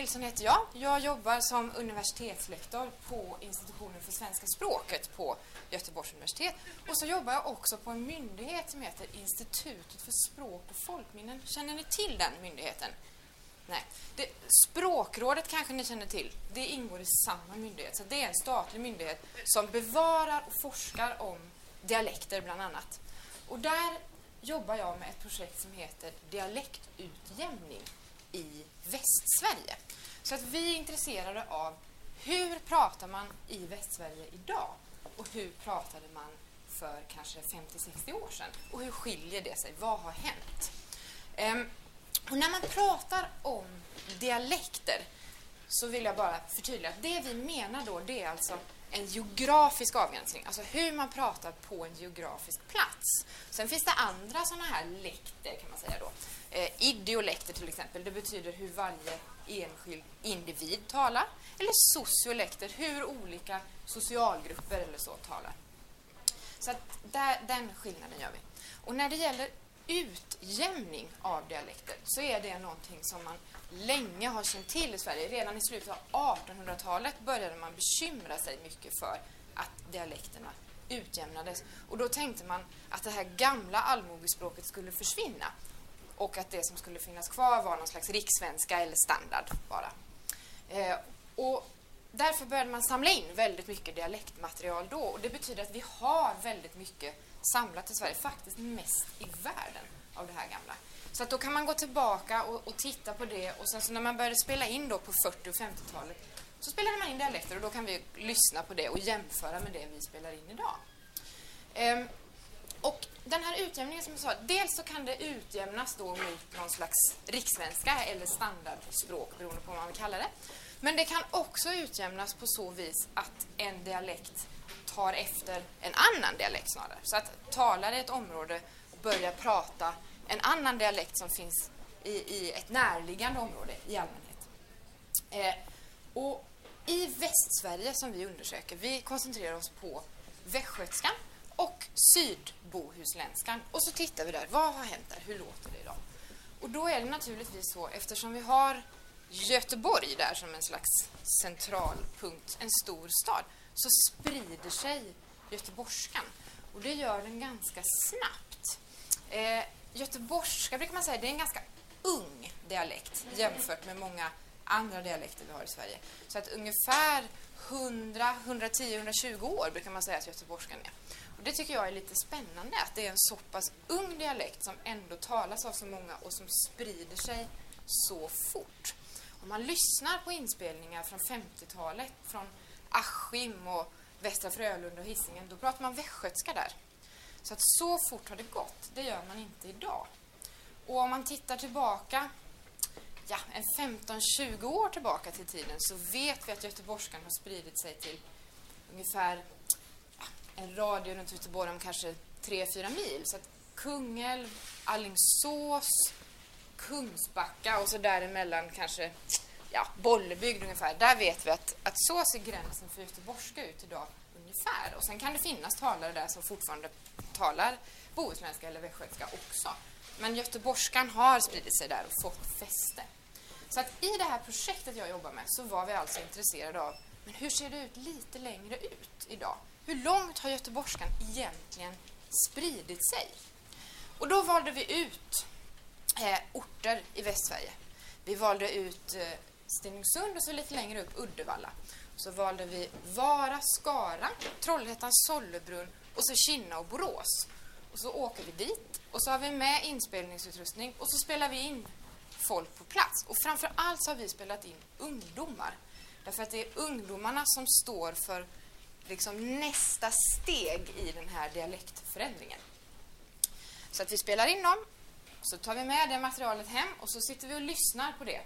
Nilsson heter jag. Jag jobbar som universitetslektor på institutionen för svenska språket på Göteborgs universitet. Och så jobbar jag också på en myndighet som heter Institutet för språk och folkminnen. Känner ni till den myndigheten? Nej. Det, språkrådet kanske ni känner till. Det ingår i samma myndighet. Så det är en statlig myndighet som bevarar och forskar om dialekter bland annat. Och där jobbar jag med ett projekt som heter Dialektutjämning i Västsverige. Så att vi är intresserade av hur pratar man i Västsverige idag och hur pratade man för kanske 50-60 år sedan och hur skiljer det sig? Vad har hänt? Ehm, och när man pratar om dialekter så vill jag bara förtydliga att det vi menar då det är alltså en geografisk avgränsning, alltså hur man pratar på en geografisk plats. Sen finns det andra sådana här lekter kan man säga då. Eh, idiolekter till exempel, det betyder hur varje enskild individ talar. Eller sociolekter, hur olika socialgrupper eller så talar. Så att där, den skillnaden gör vi. Och när det gäller utjämning av dialekter så är det någonting som man länge har känt till i Sverige. Redan i slutet av 1800-talet började man bekymra sig mycket för att dialekterna utjämnades. Och då tänkte man att det här gamla allmogespråket skulle försvinna och att det som skulle finnas kvar var någon slags rikssvenska eller standard bara. Eh, och därför började man samla in väldigt mycket dialektmaterial då och det betyder att vi har väldigt mycket samlat i Sverige, faktiskt mest i världen av det här gamla. Så att då kan man gå tillbaka och, och titta på det och sen så när man började spela in då på 40 och 50-talet så spelade man in dialekter och då kan vi lyssna på det och jämföra med det vi spelar in idag. Ehm, och den här utjämningen som jag sa, dels så kan det utjämnas då mot någon slags rikssvenska eller standardspråk beroende på vad man vill kalla det. Men det kan också utjämnas på så vis att en dialekt tar efter en annan dialekt snarare. Så att talare i ett område börjar prata en annan dialekt som finns i, i ett närliggande område i allmänhet. Eh, och i Västsverige som vi undersöker, vi koncentrerar oss på västgötskan och sydbohusländskan. Och så tittar vi där, vad har hänt där, hur låter det idag? Och då är det naturligtvis så, eftersom vi har Göteborg där som en slags centralpunkt, en stor stad, så sprider sig göteborgskan. Och det gör den ganska snabbt. Eh, göteborgska brukar man säga, det är en ganska ung dialekt jämfört med många andra dialekter vi har i Sverige. Så att ungefär 100, 110, 120 år brukar man säga att göteborgskan är. Och det tycker jag är lite spännande, att det är en så pass ung dialekt som ändå talas av så många och som sprider sig så fort. Om man lyssnar på inspelningar från 50-talet, från Askim och Västra Frölunda och Hisingen, då pratar man västgötska där. Så att så fort har det gått, det gör man inte idag. Och om man tittar tillbaka, ja, en 15-20 år tillbaka till tiden så vet vi att göteborgskan har spridit sig till ungefär ja, en radie runt Göteborg om kanske 3-4 mil. Så att Kungälv, Allingsås, Kungsbacka och så däremellan kanske ja, Bollebygd ungefär. Där vet vi att, att så ser gränsen för göteborgska ut idag ungefär. Och sen kan det finnas talare där som fortfarande talar bohuslänska eller västgötska också. Men göteborgskan har spridit sig där och fått fäste. Så att i det här projektet jag jobbar med så var vi alltså intresserade av men hur ser det ut lite längre ut idag? Hur långt har göteborgskan egentligen spridit sig? Och då valde vi ut eh, orter i Västsverige. Vi valde ut eh, Stenungsund och så lite längre upp Uddevalla. Så valde vi Vara, Skara, Trollhättan, Sollebrunn och så Kinna och Borås. Och så åker vi dit och så har vi med inspelningsutrustning och så spelar vi in folk på plats. Och framför allt så har vi spelat in ungdomar. Därför att det är ungdomarna som står för liksom nästa steg i den här dialektförändringen. Så att vi spelar in dem, så tar vi med det materialet hem och så sitter vi och lyssnar på det.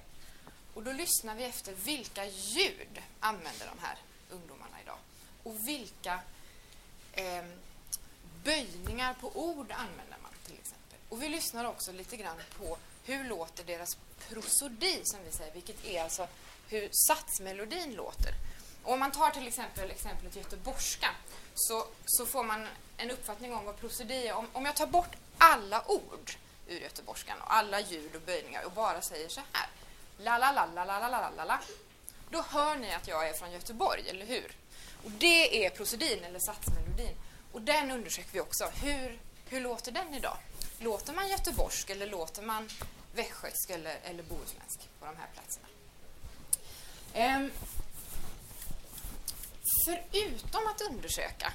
Och då lyssnar vi efter vilka ljud använder de här ungdomarna idag. Och vilka eh, böjningar på ord använder man till exempel. Och vi lyssnar också lite grann på hur låter deras prosodi som vi säger, vilket är alltså hur satsmelodin låter. Och om man tar till exempel exemplet göteborgska så, så får man en uppfattning om vad prosodi är. Om, om jag tar bort alla ord ur göteborgskan och alla ljud och böjningar och bara säger så här. La, la, la, la, la, la, la, la. Då hör ni att jag är från Göteborg, eller hur? Och det är prosedin, eller satsmelodin. Och den undersöker vi också. Hur, hur låter den idag? Låter man göteborgsk eller låter man västgötsk eller, eller bohuslänsk på de här platserna? Ehm, förutom att undersöka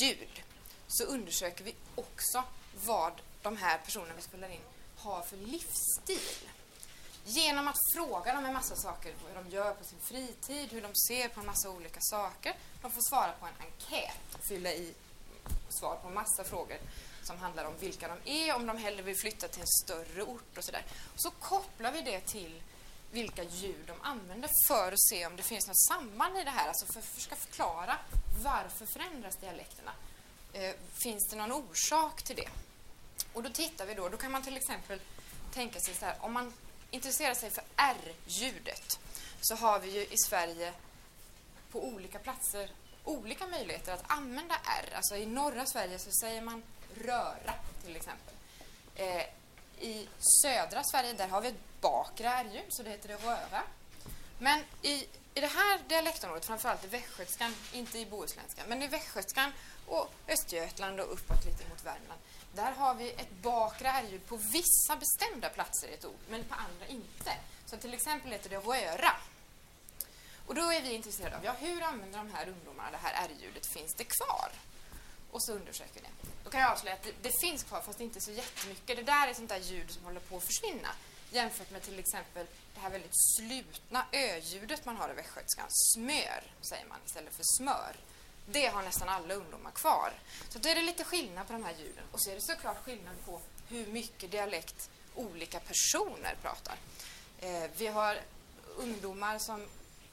ljud så undersöker vi också vad de här personerna vi spelar in har för livsstil. Genom att fråga dem en massa saker, hur de gör på sin fritid, hur de ser på en massa olika saker. De får svara på en enkät och fylla i svar på en massa frågor som handlar om vilka de är, om de hellre vill flytta till en större ort och sådär. Så kopplar vi det till vilka ljud de använder för att se om det finns något samband i det här, alltså för att försöka förklara varför förändras dialekterna? Eh, finns det någon orsak till det? Och då tittar vi då, då kan man till exempel tänka sig så här, om man intresserar sig för R-ljudet så har vi ju i Sverige på olika platser olika möjligheter att använda R. Alltså i norra Sverige så säger man röra till exempel. Eh, I södra Sverige där har vi ett bakre R-ljud så det heter det röra. Men i, i det här dialektområdet, framförallt i västgötskan, inte i bohuslänskan, men i västgötskan och Östergötland och uppåt lite mot Värmland, där har vi ett bakre R-ljud på vissa bestämda platser i ett ord, men på andra inte. Så till exempel heter det röra. Och då är vi intresserade av, ja, hur använder de här ungdomarna det här R-ljudet? Finns det kvar? Och så undersöker vi det. Då kan jag avslöja att det, det, finns kvar, fast inte så jättemycket. Det där är sånt där ljud som håller på att försvinna jämfört med till exempel det här väldigt slutna ö-ljudet man har i västgötskan. Smör, säger man istället för smör. Det har nästan alla ungdomar kvar. Så då är det lite skillnad på de här ljuden. Och så är det såklart skillnad på hur mycket dialekt olika personer pratar. Eh, vi har ungdomar som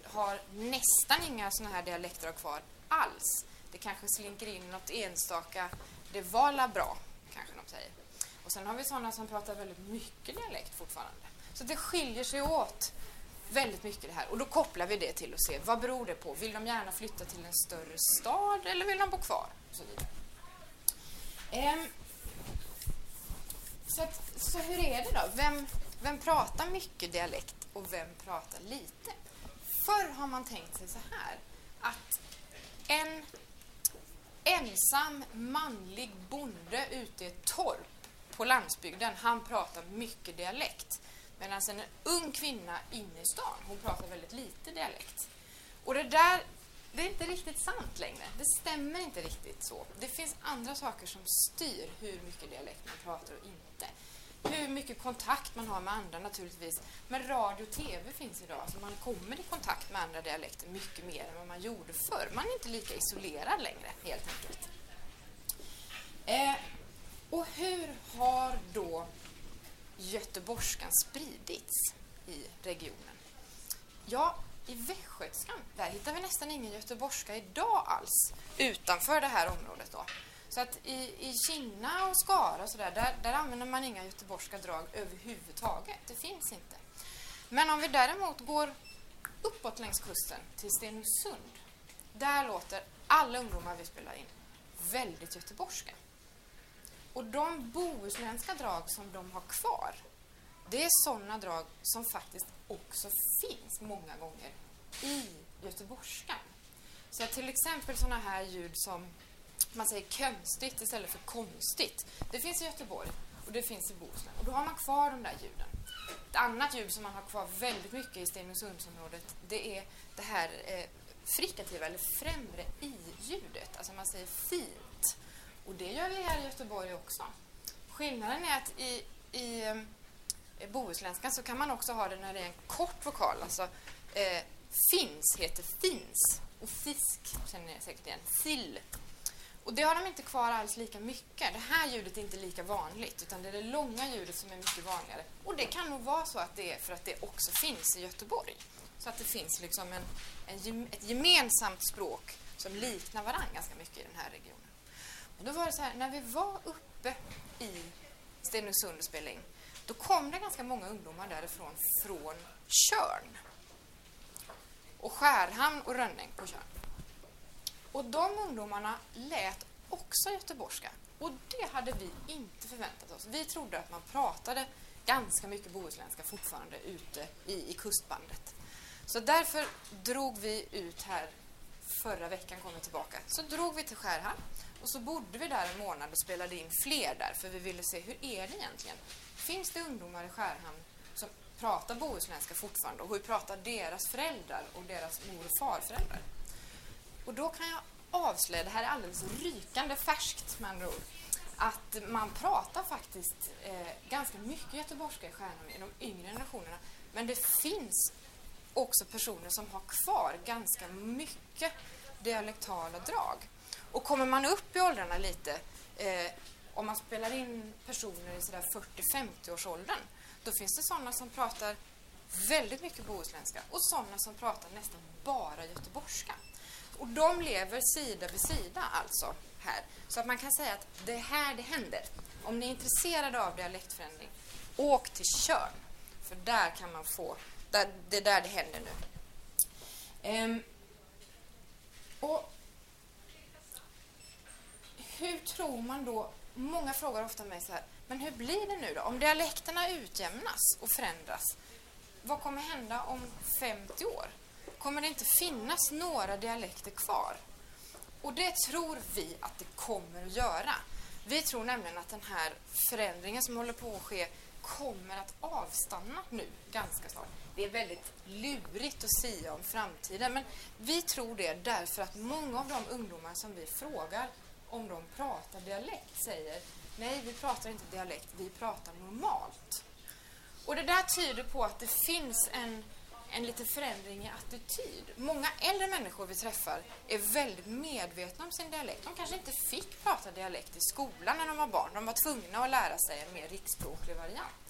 har nästan inga sådana här dialekter kvar alls. Det kanske slinker in något enstaka, det var la bra, kanske de säger. Sen har vi sådana som pratar väldigt mycket dialekt fortfarande. Så det skiljer sig åt väldigt mycket det här. Och då kopplar vi det till att se vad beror det på? Vill de gärna flytta till en större stad eller vill de bo kvar? Och så vidare. Ehm, så, att, så hur är det då? Vem, vem pratar mycket dialekt och vem pratar lite? Förr har man tänkt sig så här att en ensam manlig bonde ute i ett torp på landsbygden, han pratar mycket dialekt. Medan en ung kvinna inne i stan, hon pratar väldigt lite dialekt. Och det där, det är inte riktigt sant längre. Det stämmer inte riktigt så. Det finns andra saker som styr hur mycket dialekt man pratar och inte. Hur mycket kontakt man har med andra naturligtvis. Men radio och TV finns idag, så man kommer i kontakt med andra dialekter mycket mer än vad man gjorde förr. Man är inte lika isolerad längre, helt enkelt. Eh, och hur har då göteborgskan spridits i regionen? Ja, i västgötskan, där hittar vi nästan ingen göteborgska idag alls utanför det här området. Då. Så att i, i Kinna och Skara och så där, där, där använder man inga göteborgska drag överhuvudtaget. Det finns inte. Men om vi däremot går uppåt längs kusten till Stenungsund, där låter alla ungdomar vi spelar in väldigt göteborgska. Och de bohuslänska drag som de har kvar, det är sådana drag som faktiskt också finns många gånger i göteborgskan. Så till exempel sådana här ljud som man säger konstigt istället för konstigt. Det finns i Göteborg och det finns i Bohuslän. Och då har man kvar de där ljuden. Ett annat ljud som man har kvar väldigt mycket i Stenungsundsområdet det är det här eh, frikativa eller främre i-ljudet. Alltså man säger fint. Och det gör vi här i Göteborg också. Skillnaden är att i, i eh, bohuslänskan så kan man också ha det när det är en kort vokal. Alltså eh, fins heter fins och fisk känner ni säkert igen. Sill och det har de inte kvar alls lika mycket. Det här ljudet är inte lika vanligt utan det är det långa ljudet som är mycket vanligare. Och det kan nog vara så att det är för att det också finns i Göteborg. Så att det finns liksom en, en, ett gemensamt språk som liknar varandra ganska mycket i den här regionen. Då var det så här, när vi var uppe i Stenungsund och spelade in, då kom det ganska många ungdomar därifrån från Körn. Och Skärhamn och Rönning på Körn. Och de ungdomarna lät också göteborgska. Och det hade vi inte förväntat oss. Vi trodde att man pratade ganska mycket bohuslänska fortfarande ute i, i kustbandet. Så därför drog vi ut här, förra veckan kom vi tillbaka, så drog vi till Skärhamn och så bodde vi där en månad och spelade in fler där för vi ville se hur är det egentligen? Finns det ungdomar i Skärhamn som pratar bohuslänska fortfarande och hur pratar deras föräldrar och deras mor och farföräldrar? Och då kan jag avslöja, det här är alldeles rykande färskt med andra ord, att man pratar faktiskt eh, ganska mycket göteborgska i Skärhamn i de yngre generationerna. Men det finns också personer som har kvar ganska mycket dialektala drag. Och kommer man upp i åldrarna lite, eh, om man spelar in personer i 40-50-årsåldern, då finns det sådana som pratar väldigt mycket bohuslänska och sådana som pratar nästan bara göteborgska. Och de lever sida vid sida alltså här. Så att man kan säga att det är här det händer. Om ni är intresserade av dialektförändring, åk till Tjörn. För där kan man få, där, det är där det händer nu. Ehm, och hur tror man då, många frågar ofta mig så här, men hur blir det nu då? Om dialekterna utjämnas och förändras, vad kommer hända om 50 år? Kommer det inte finnas några dialekter kvar? Och det tror vi att det kommer att göra. Vi tror nämligen att den här förändringen som håller på att ske kommer att avstanna nu ganska snart. Det är väldigt lurigt att säga om framtiden, men vi tror det därför att många av de ungdomar som vi frågar om de pratar dialekt säger nej, vi pratar inte dialekt, vi pratar normalt. Och det där tyder på att det finns en en liten förändring i attityd. Många äldre människor vi träffar är väldigt medvetna om sin dialekt. De kanske inte fick prata dialekt i skolan när de var barn. De var tvungna att lära sig en mer riksspråklig variant.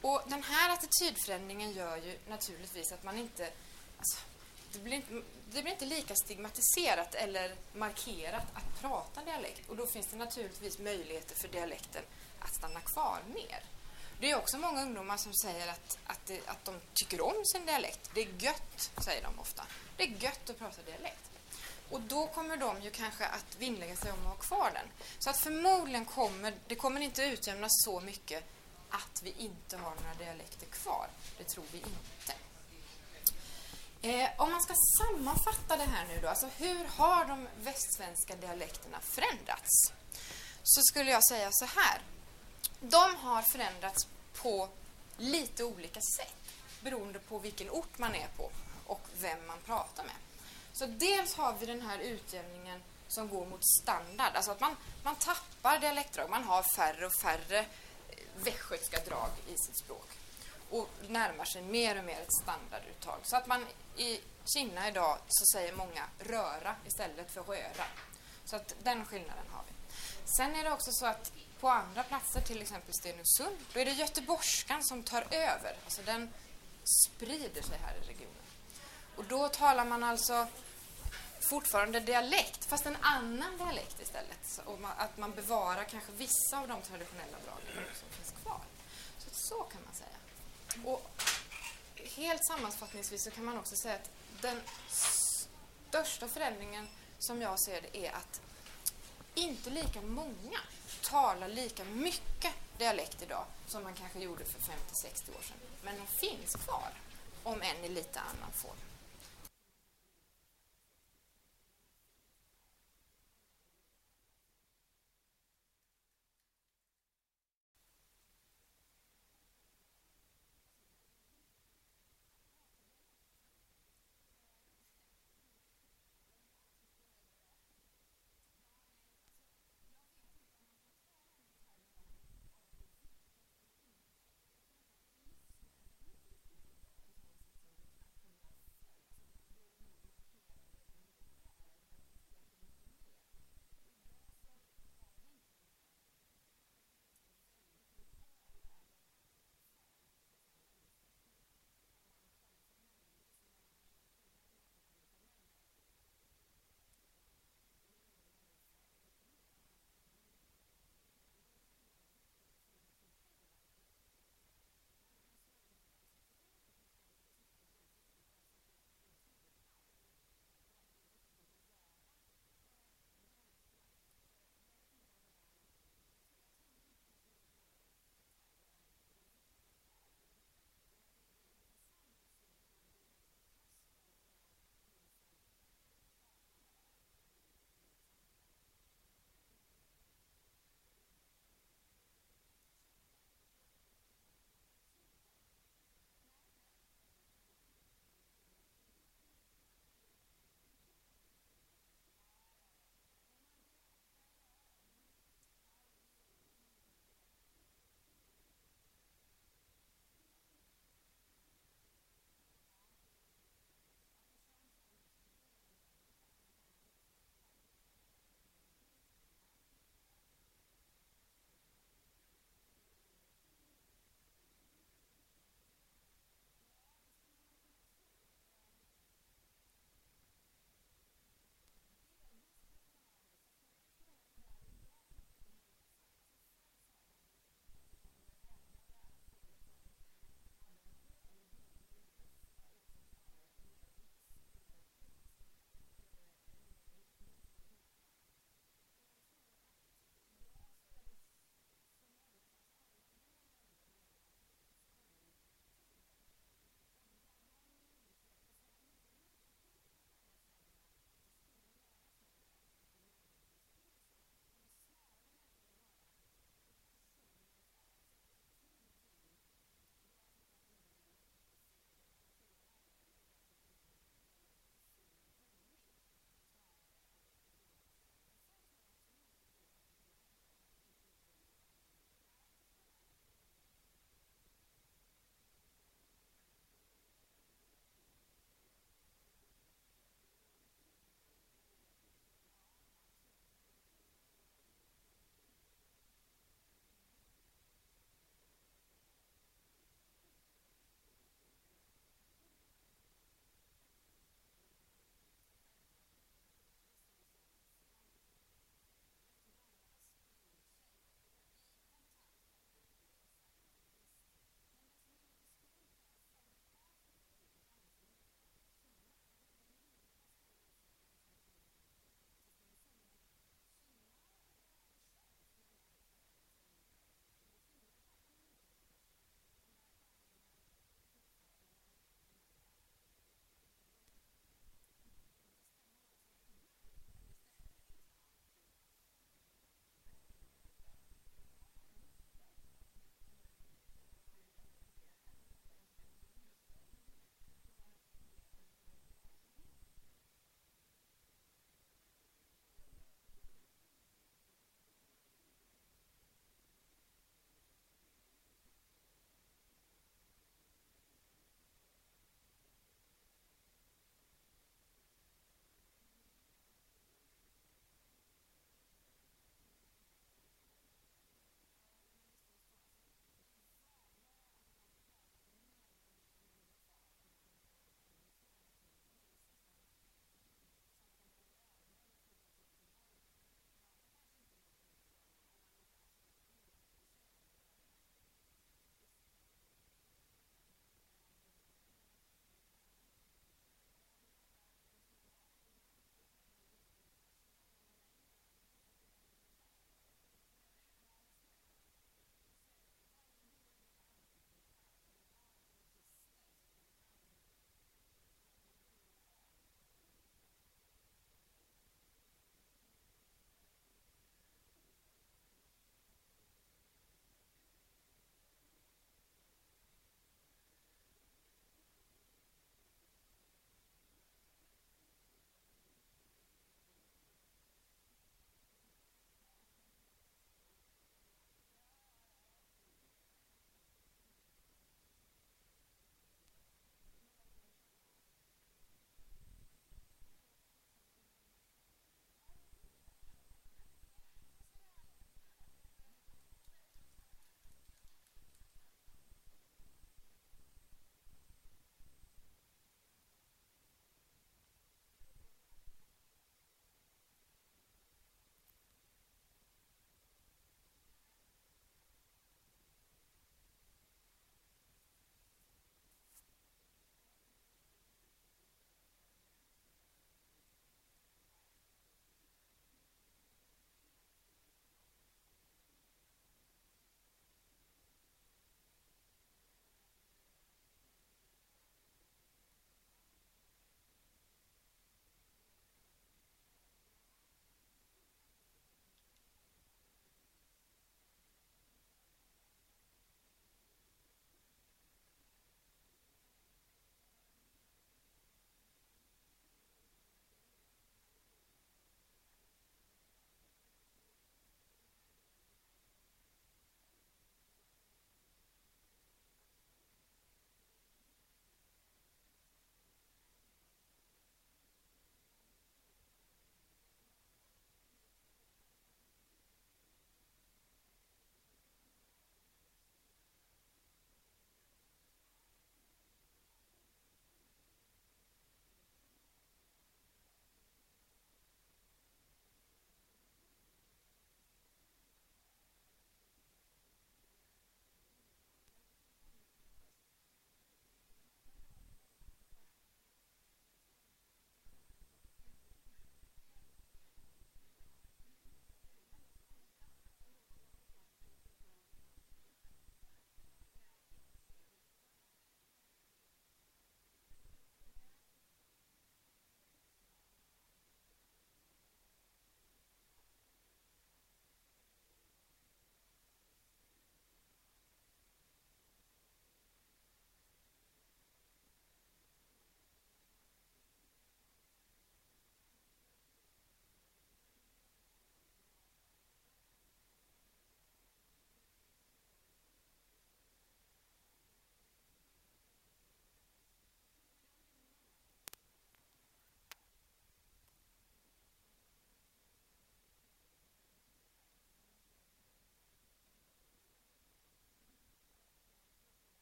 Och den här attitydförändringen gör ju naturligtvis att man inte... Alltså, det, blir inte det blir inte lika stigmatiserat eller markerat att prata dialekt. Och då finns det naturligtvis möjligheter för dialekten att stanna kvar mer. Det är också många ungdomar som säger att, att, det, att de tycker om sin dialekt. Det är gött, säger de ofta. Det är gött att prata dialekt. Och då kommer de ju kanske att vinnlägga sig om att ha kvar den. Så att förmodligen kommer det kommer inte utjämnas så mycket att vi inte har några dialekter kvar. Det tror vi inte. Eh, om man ska sammanfatta det här nu då, alltså hur har de västsvenska dialekterna förändrats? Så skulle jag säga så här de har förändrats på lite olika sätt beroende på vilken ort man är på och vem man pratar med. Så dels har vi den här utjämningen som går mot standard, alltså att man, man tappar dialektdrag, man har färre och färre eh, västgötska drag i sitt språk och närmar sig mer och mer ett standarduttag. Så att man i Kina idag så säger många röra istället för röra. Så att den skillnaden har vi. Sen är det också så att på andra platser, till exempel Stenungsund, då är det göteborgskan som tar över. Alltså den sprider sig här i regionen. Och då talar man alltså fortfarande dialekt, fast en annan dialekt istället. Så, att man bevarar kanske vissa av de traditionella dragen som finns kvar. Så, så kan man säga. Och helt sammanfattningsvis så kan man också säga att den största förändringen som jag ser det är att inte lika många talar lika mycket dialekt idag som man kanske gjorde för 50-60 år sedan. Men de finns kvar, om än i lite annan form.